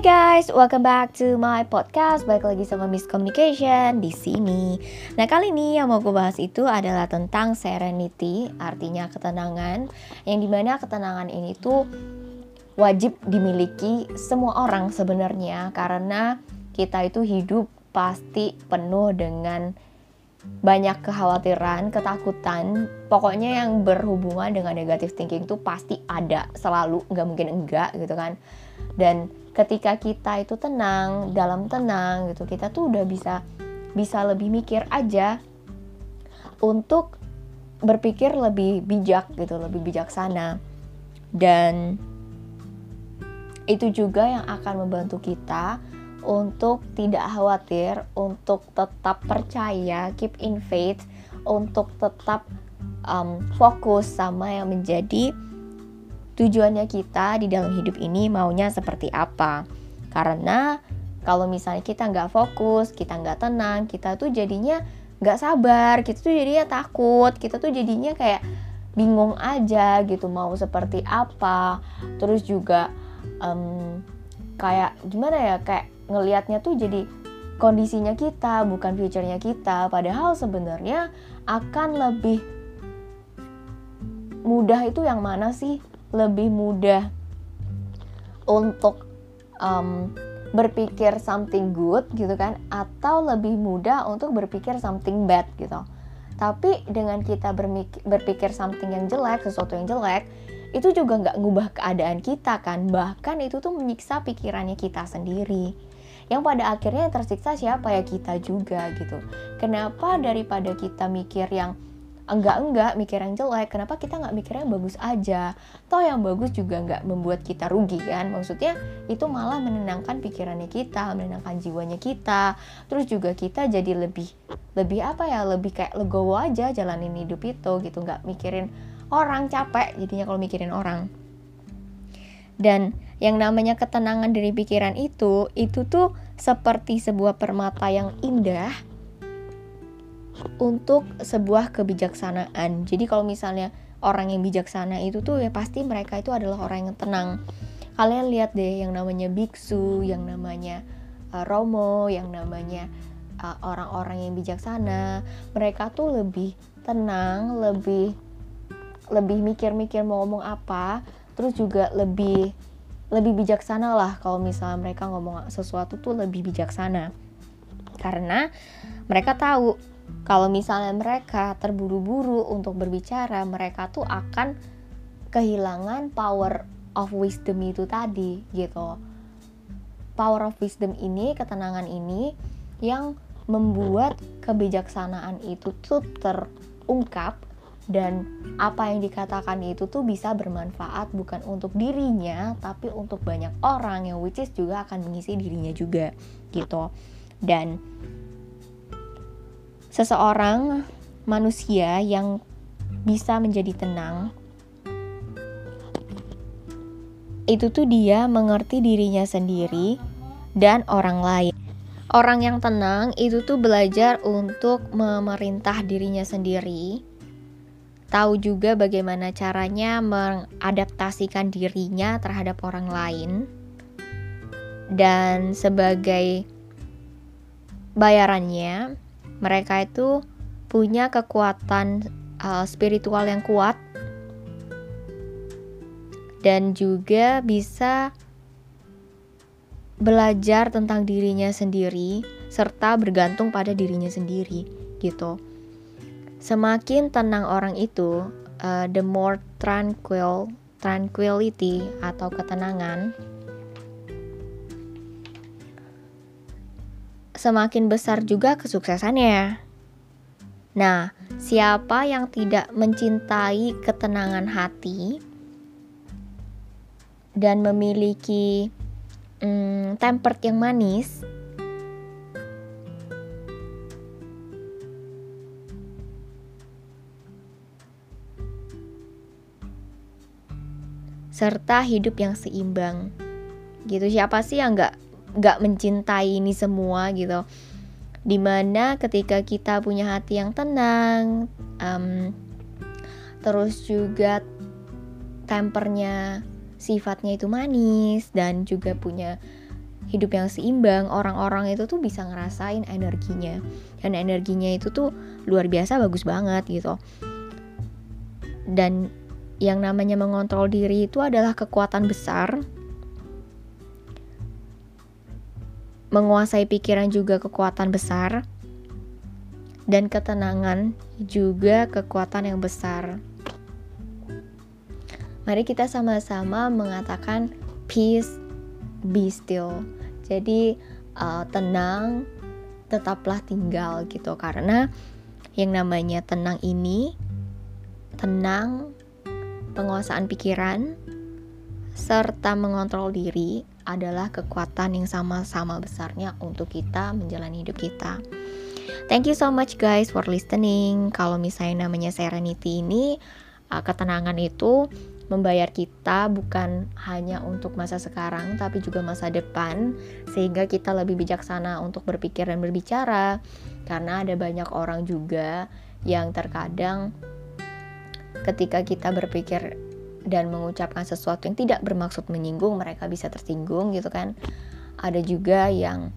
Hai guys, welcome back to my podcast. Balik lagi sama Miss Communication di sini. Nah kali ini yang mau gue bahas itu adalah tentang serenity, artinya ketenangan. Yang di mana ketenangan ini tuh wajib dimiliki semua orang sebenarnya karena kita itu hidup pasti penuh dengan banyak kekhawatiran, ketakutan, pokoknya yang berhubungan dengan negative thinking tuh pasti ada selalu, nggak mungkin enggak gitu kan. Dan ketika kita itu tenang dalam tenang gitu kita tuh udah bisa bisa lebih mikir aja untuk berpikir lebih bijak gitu lebih bijaksana. Dan itu juga yang akan membantu kita untuk tidak khawatir untuk tetap percaya keep in faith untuk tetap um, fokus sama yang menjadi tujuannya kita di dalam hidup ini maunya seperti apa. Karena kalau misalnya kita nggak fokus, kita nggak tenang, kita tuh jadinya nggak sabar, kita tuh jadinya takut, kita tuh jadinya kayak bingung aja gitu mau seperti apa. Terus juga um, kayak gimana ya kayak ngelihatnya tuh jadi kondisinya kita bukan future-nya kita padahal sebenarnya akan lebih mudah itu yang mana sih lebih mudah untuk um, berpikir something good gitu kan atau lebih mudah untuk berpikir something bad gitu. Tapi dengan kita berpikir something yang jelek sesuatu yang jelek itu juga nggak ngubah keadaan kita kan. Bahkan itu tuh menyiksa pikirannya kita sendiri. Yang pada akhirnya tersiksa siapa? Ya kita juga gitu. Kenapa daripada kita mikir yang enggak-enggak mikir yang jelek. Kenapa kita nggak mikir yang bagus aja? Toh yang bagus juga nggak membuat kita rugi kan? Maksudnya itu malah menenangkan pikirannya kita menenangkan jiwanya kita. Terus juga kita jadi lebih lebih apa ya lebih kayak legowo aja jalanin hidup itu gitu. Nggak mikirin orang capek jadinya kalau mikirin orang. Dan yang namanya ketenangan dari pikiran itu itu tuh seperti sebuah permata yang indah untuk sebuah kebijaksanaan. Jadi kalau misalnya orang yang bijaksana itu tuh ya pasti mereka itu adalah orang yang tenang. Kalian lihat deh yang namanya biksu, yang namanya uh, romo, yang namanya uh, orang-orang uh, yang bijaksana, mereka tuh lebih tenang, lebih lebih mikir-mikir mau ngomong apa, terus juga lebih lebih bijaksana lah kalau misalnya mereka ngomong sesuatu tuh lebih bijaksana. Karena mereka tahu kalau misalnya mereka terburu-buru untuk berbicara, mereka tuh akan kehilangan power of wisdom itu tadi gitu. Power of wisdom ini, ketenangan ini yang membuat kebijaksanaan itu tuh terungkap dan apa yang dikatakan itu tuh bisa bermanfaat bukan untuk dirinya tapi untuk banyak orang yang which is juga akan mengisi dirinya juga gitu. Dan seseorang manusia yang bisa menjadi tenang itu tuh dia mengerti dirinya sendiri dan orang lain. Orang yang tenang itu tuh belajar untuk memerintah dirinya sendiri. Tahu juga bagaimana caranya mengadaptasikan dirinya terhadap orang lain. Dan sebagai bayarannya, mereka itu punya kekuatan uh, spiritual yang kuat dan juga bisa belajar tentang dirinya sendiri serta bergantung pada dirinya sendiri gitu. Semakin tenang orang itu, uh, the more tranquil, tranquility atau ketenangan semakin besar juga kesuksesannya. Nah, siapa yang tidak mencintai ketenangan hati dan memiliki hmm, temper yang manis, serta hidup yang seimbang. Gitu siapa sih yang nggak nggak mencintai ini semua gitu. Di mana ketika kita punya hati yang tenang um, terus juga tempernya sifatnya itu manis dan juga punya hidup yang seimbang orang-orang itu tuh bisa ngerasain energinya. Dan energinya itu tuh luar biasa bagus banget gitu. Dan yang namanya mengontrol diri itu adalah kekuatan besar menguasai pikiran juga kekuatan besar dan ketenangan juga kekuatan yang besar. Mari kita sama-sama mengatakan peace be still. Jadi uh, tenang tetaplah tinggal gitu. Karena yang namanya tenang ini tenang penguasaan pikiran serta mengontrol diri adalah kekuatan yang sama-sama besarnya untuk kita menjalani hidup kita. Thank you so much guys for listening. Kalau misalnya namanya Serenity ini uh, ketenangan itu membayar kita bukan hanya untuk masa sekarang tapi juga masa depan sehingga kita lebih bijaksana untuk berpikir dan berbicara karena ada banyak orang juga yang terkadang ketika kita berpikir dan mengucapkan sesuatu yang tidak bermaksud menyinggung mereka bisa tersinggung gitu kan ada juga yang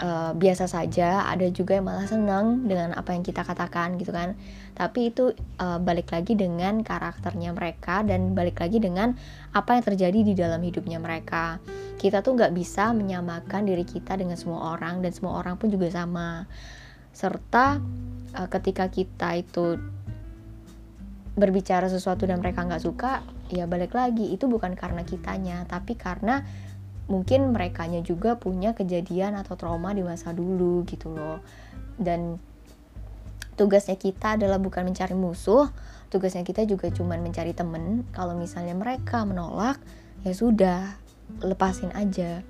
uh, biasa saja, ada juga yang malah senang dengan apa yang kita katakan gitu kan. Tapi itu uh, balik lagi dengan karakternya mereka dan balik lagi dengan apa yang terjadi di dalam hidupnya mereka. Kita tuh nggak bisa menyamakan diri kita dengan semua orang dan semua orang pun juga sama. Serta uh, ketika kita itu berbicara sesuatu dan mereka nggak suka, ya balik lagi itu bukan karena kitanya, tapi karena mungkin mereka juga punya kejadian atau trauma di masa dulu gitu loh. Dan tugasnya kita adalah bukan mencari musuh tugasnya kita juga cuman mencari temen. Kalau misalnya mereka menolak ya sudah lepasin aja.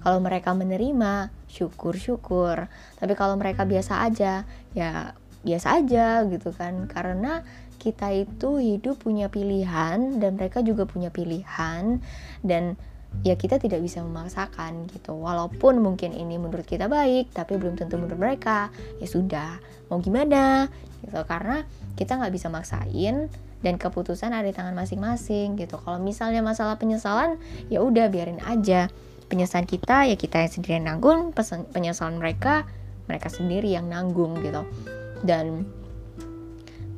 Kalau mereka menerima syukur-syukur tapi kalau mereka biasa aja ya biasa aja gitu kan. Karena kita itu hidup punya pilihan dan mereka juga punya pilihan dan ya kita tidak bisa memaksakan gitu. Walaupun mungkin ini menurut kita baik tapi belum tentu menurut mereka. Ya sudah mau gimana? Gitu karena kita nggak bisa maksain dan keputusan ada di tangan masing-masing gitu. Kalau misalnya masalah penyesalan ya udah biarin aja. Penyesalan kita ya kita yang sendiri yang nanggung. Penyesalan mereka mereka sendiri yang nanggung gitu. Dan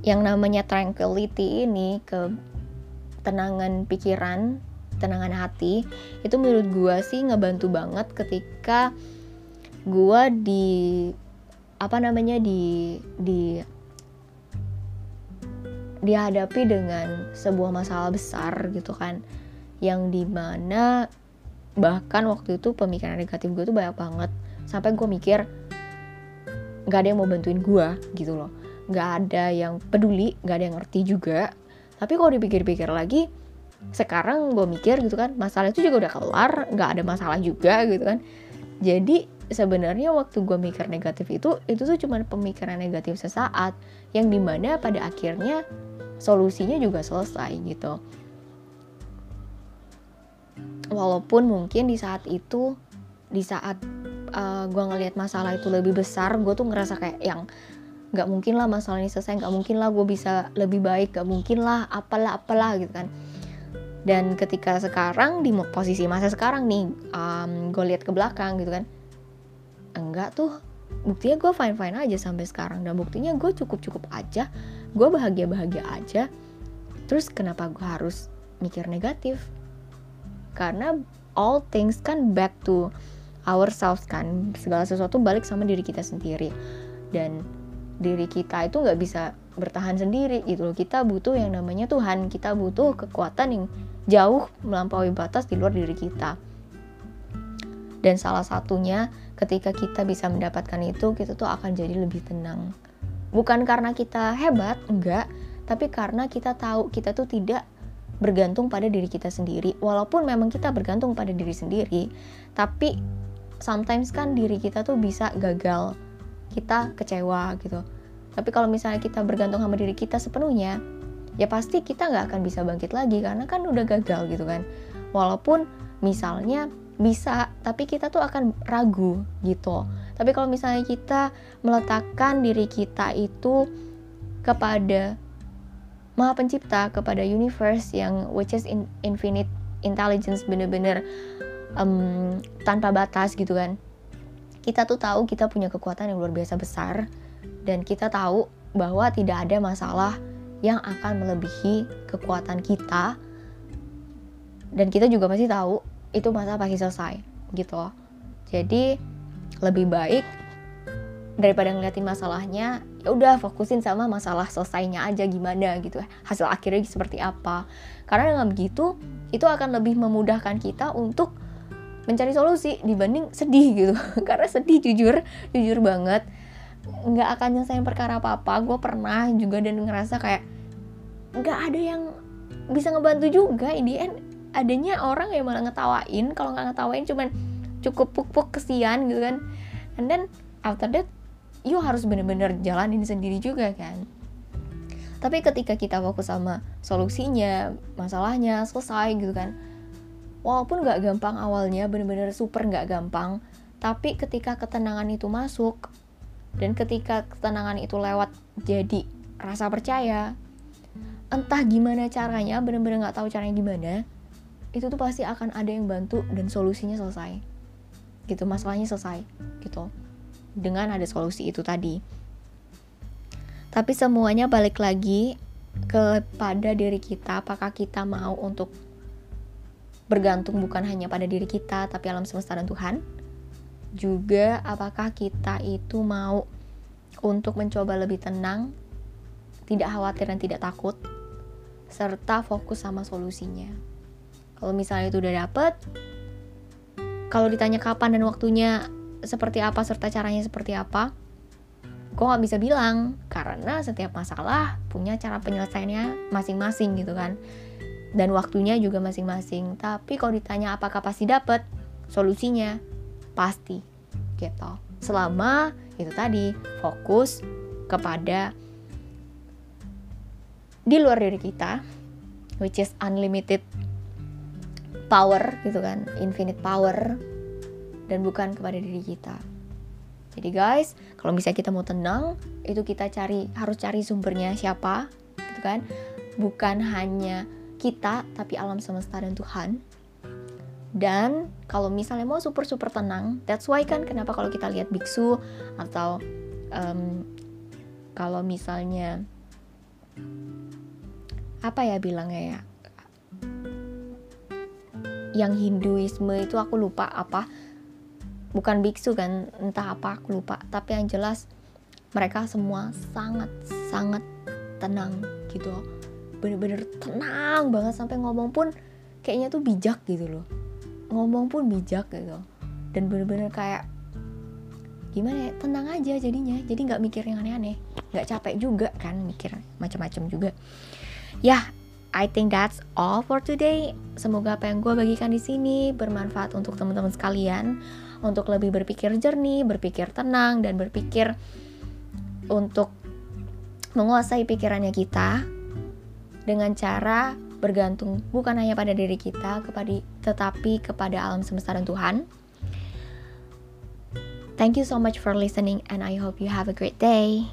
yang namanya tranquility ini ke tenangan pikiran ketenangan hati itu menurut gue sih ngebantu banget ketika gue di apa namanya di di dihadapi dengan sebuah masalah besar gitu kan. Yang di mana bahkan waktu itu pemikiran negatif gue tuh banyak banget. Sampai gue mikir nggak ada yang mau bantuin gue gitu loh nggak ada yang peduli nggak ada yang ngerti juga. Tapi kalau dipikir-pikir lagi sekarang gue mikir gitu kan masalah itu juga udah kelar nggak ada masalah juga gitu kan. Jadi sebenarnya waktu gue mikir negatif itu itu tuh cuma pemikiran negatif sesaat yang di mana pada akhirnya solusinya juga selesai gitu. Walaupun mungkin di saat itu di saat uh, gue ngelihat masalah itu lebih besar gue tuh ngerasa kayak yang nggak mungkin lah masalah ini selesai nggak mungkin lah gue bisa lebih baik nggak mungkin lah apalah apalah gitu kan. Dan ketika sekarang di posisi masa sekarang nih um, gue lihat ke belakang gitu kan enggak tuh. Buktinya gue fine fine aja sampai sekarang dan buktinya gue cukup cukup aja gue bahagia bahagia aja. Terus kenapa gue harus mikir negatif? Karena all things kan back to ourselves kan segala sesuatu balik sama diri kita sendiri. Dan diri kita itu nggak bisa bertahan sendiri gitu loh kita butuh yang namanya Tuhan kita butuh kekuatan yang jauh melampaui batas di luar diri kita. Dan salah satunya ketika kita bisa mendapatkan itu, kita tuh akan jadi lebih tenang. Bukan karena kita hebat, enggak, tapi karena kita tahu kita tuh tidak bergantung pada diri kita sendiri. Walaupun memang kita bergantung pada diri sendiri, tapi sometimes kan diri kita tuh bisa gagal. Kita kecewa gitu. Tapi kalau misalnya kita bergantung sama diri kita sepenuhnya, ya pasti kita nggak akan bisa bangkit lagi karena kan udah gagal gitu kan. Walaupun misalnya bisa tapi kita tuh akan ragu gitu. Tapi kalau misalnya kita meletakkan diri kita itu kepada maha pencipta kepada universe yang which is in, infinite intelligence bener-bener um, tanpa batas gitu kan kita tuh tahu kita punya kekuatan yang luar biasa besar dan kita tahu bahwa tidak ada masalah yang akan melebihi kekuatan kita. Dan kita juga masih tahu itu masalah pasti selesai gitu loh. Jadi lebih baik daripada ngeliatin masalahnya ya udah fokusin sama masalah selesainya aja gimana gitu. Hasil akhirnya seperti apa. Karena dengan begitu itu akan lebih memudahkan kita untuk mencari solusi dibanding sedih gitu. Karena sedih jujur jujur banget. Nggak akan nyelesain perkara apa apa gue pernah juga dan ngerasa kayak nggak ada yang bisa ngebantu juga. Ini adanya orang yang malah ngetawain. Kalau nggak ngetawain cuman cukup puk-puk kesian gitu kan. And then after that you harus bener-bener jalanin sendiri juga kan. Tapi ketika kita fokus sama solusinya masalahnya selesai gitu kan walaupun nggak gampang awalnya bener-bener super nggak gampang tapi ketika ketenangan itu masuk dan ketika ketenangan itu lewat jadi rasa percaya entah gimana caranya bener-bener nggak tahu caranya gimana itu tuh pasti akan ada yang bantu dan solusinya selesai. Gitu masalahnya selesai gitu. Dengan ada solusi itu tadi. Tapi semuanya balik lagi kepada diri kita apakah kita mau untuk bergantung bukan hanya pada diri kita tapi alam semesta dan Tuhan. Juga apakah kita itu mau untuk mencoba lebih tenang tidak khawatir dan tidak takut serta fokus sama solusinya. Kalau misalnya itu udah dapet kalau ditanya kapan dan waktunya seperti apa serta caranya seperti apa gue nggak bisa bilang. Karena setiap masalah punya cara penyelesaiannya masing-masing gitu kan dan waktunya juga masing-masing. Tapi kalau ditanya apakah pasti dapat solusinya, pasti gitu. Selama itu tadi fokus kepada di luar diri kita, which is unlimited power gitu kan, infinite power dan bukan kepada diri kita. Jadi guys, kalau misalnya kita mau tenang, itu kita cari harus cari sumbernya siapa, gitu kan? Bukan hanya kita tapi alam semesta dan Tuhan. Dan kalau misalnya mau super super tenang that's why kan kenapa kalau kita lihat biksu atau um, kalau misalnya apa ya bilangnya ya yang Hinduisme itu aku lupa apa bukan biksu kan entah apa aku lupa tapi yang jelas mereka semua sangat sangat tenang gitu bener-bener tenang banget sampai ngomong pun kayaknya tuh bijak gitu loh. Ngomong pun bijak gitu. Dan bener-bener kayak gimana ya tenang aja jadinya. Jadi nggak mikir yang aneh-aneh. Nggak capek juga kan mikir macam-macam juga. Ya yeah, I think that's all for today. Semoga apa yang gue bagikan di sini bermanfaat untuk teman-teman sekalian. Untuk lebih berpikir jernih berpikir tenang dan berpikir untuk menguasai pikirannya kita dengan cara bergantung bukan hanya pada diri kita kepada tetapi kepada alam semesta dan Tuhan. Thank you so much for listening and I hope you have a great day.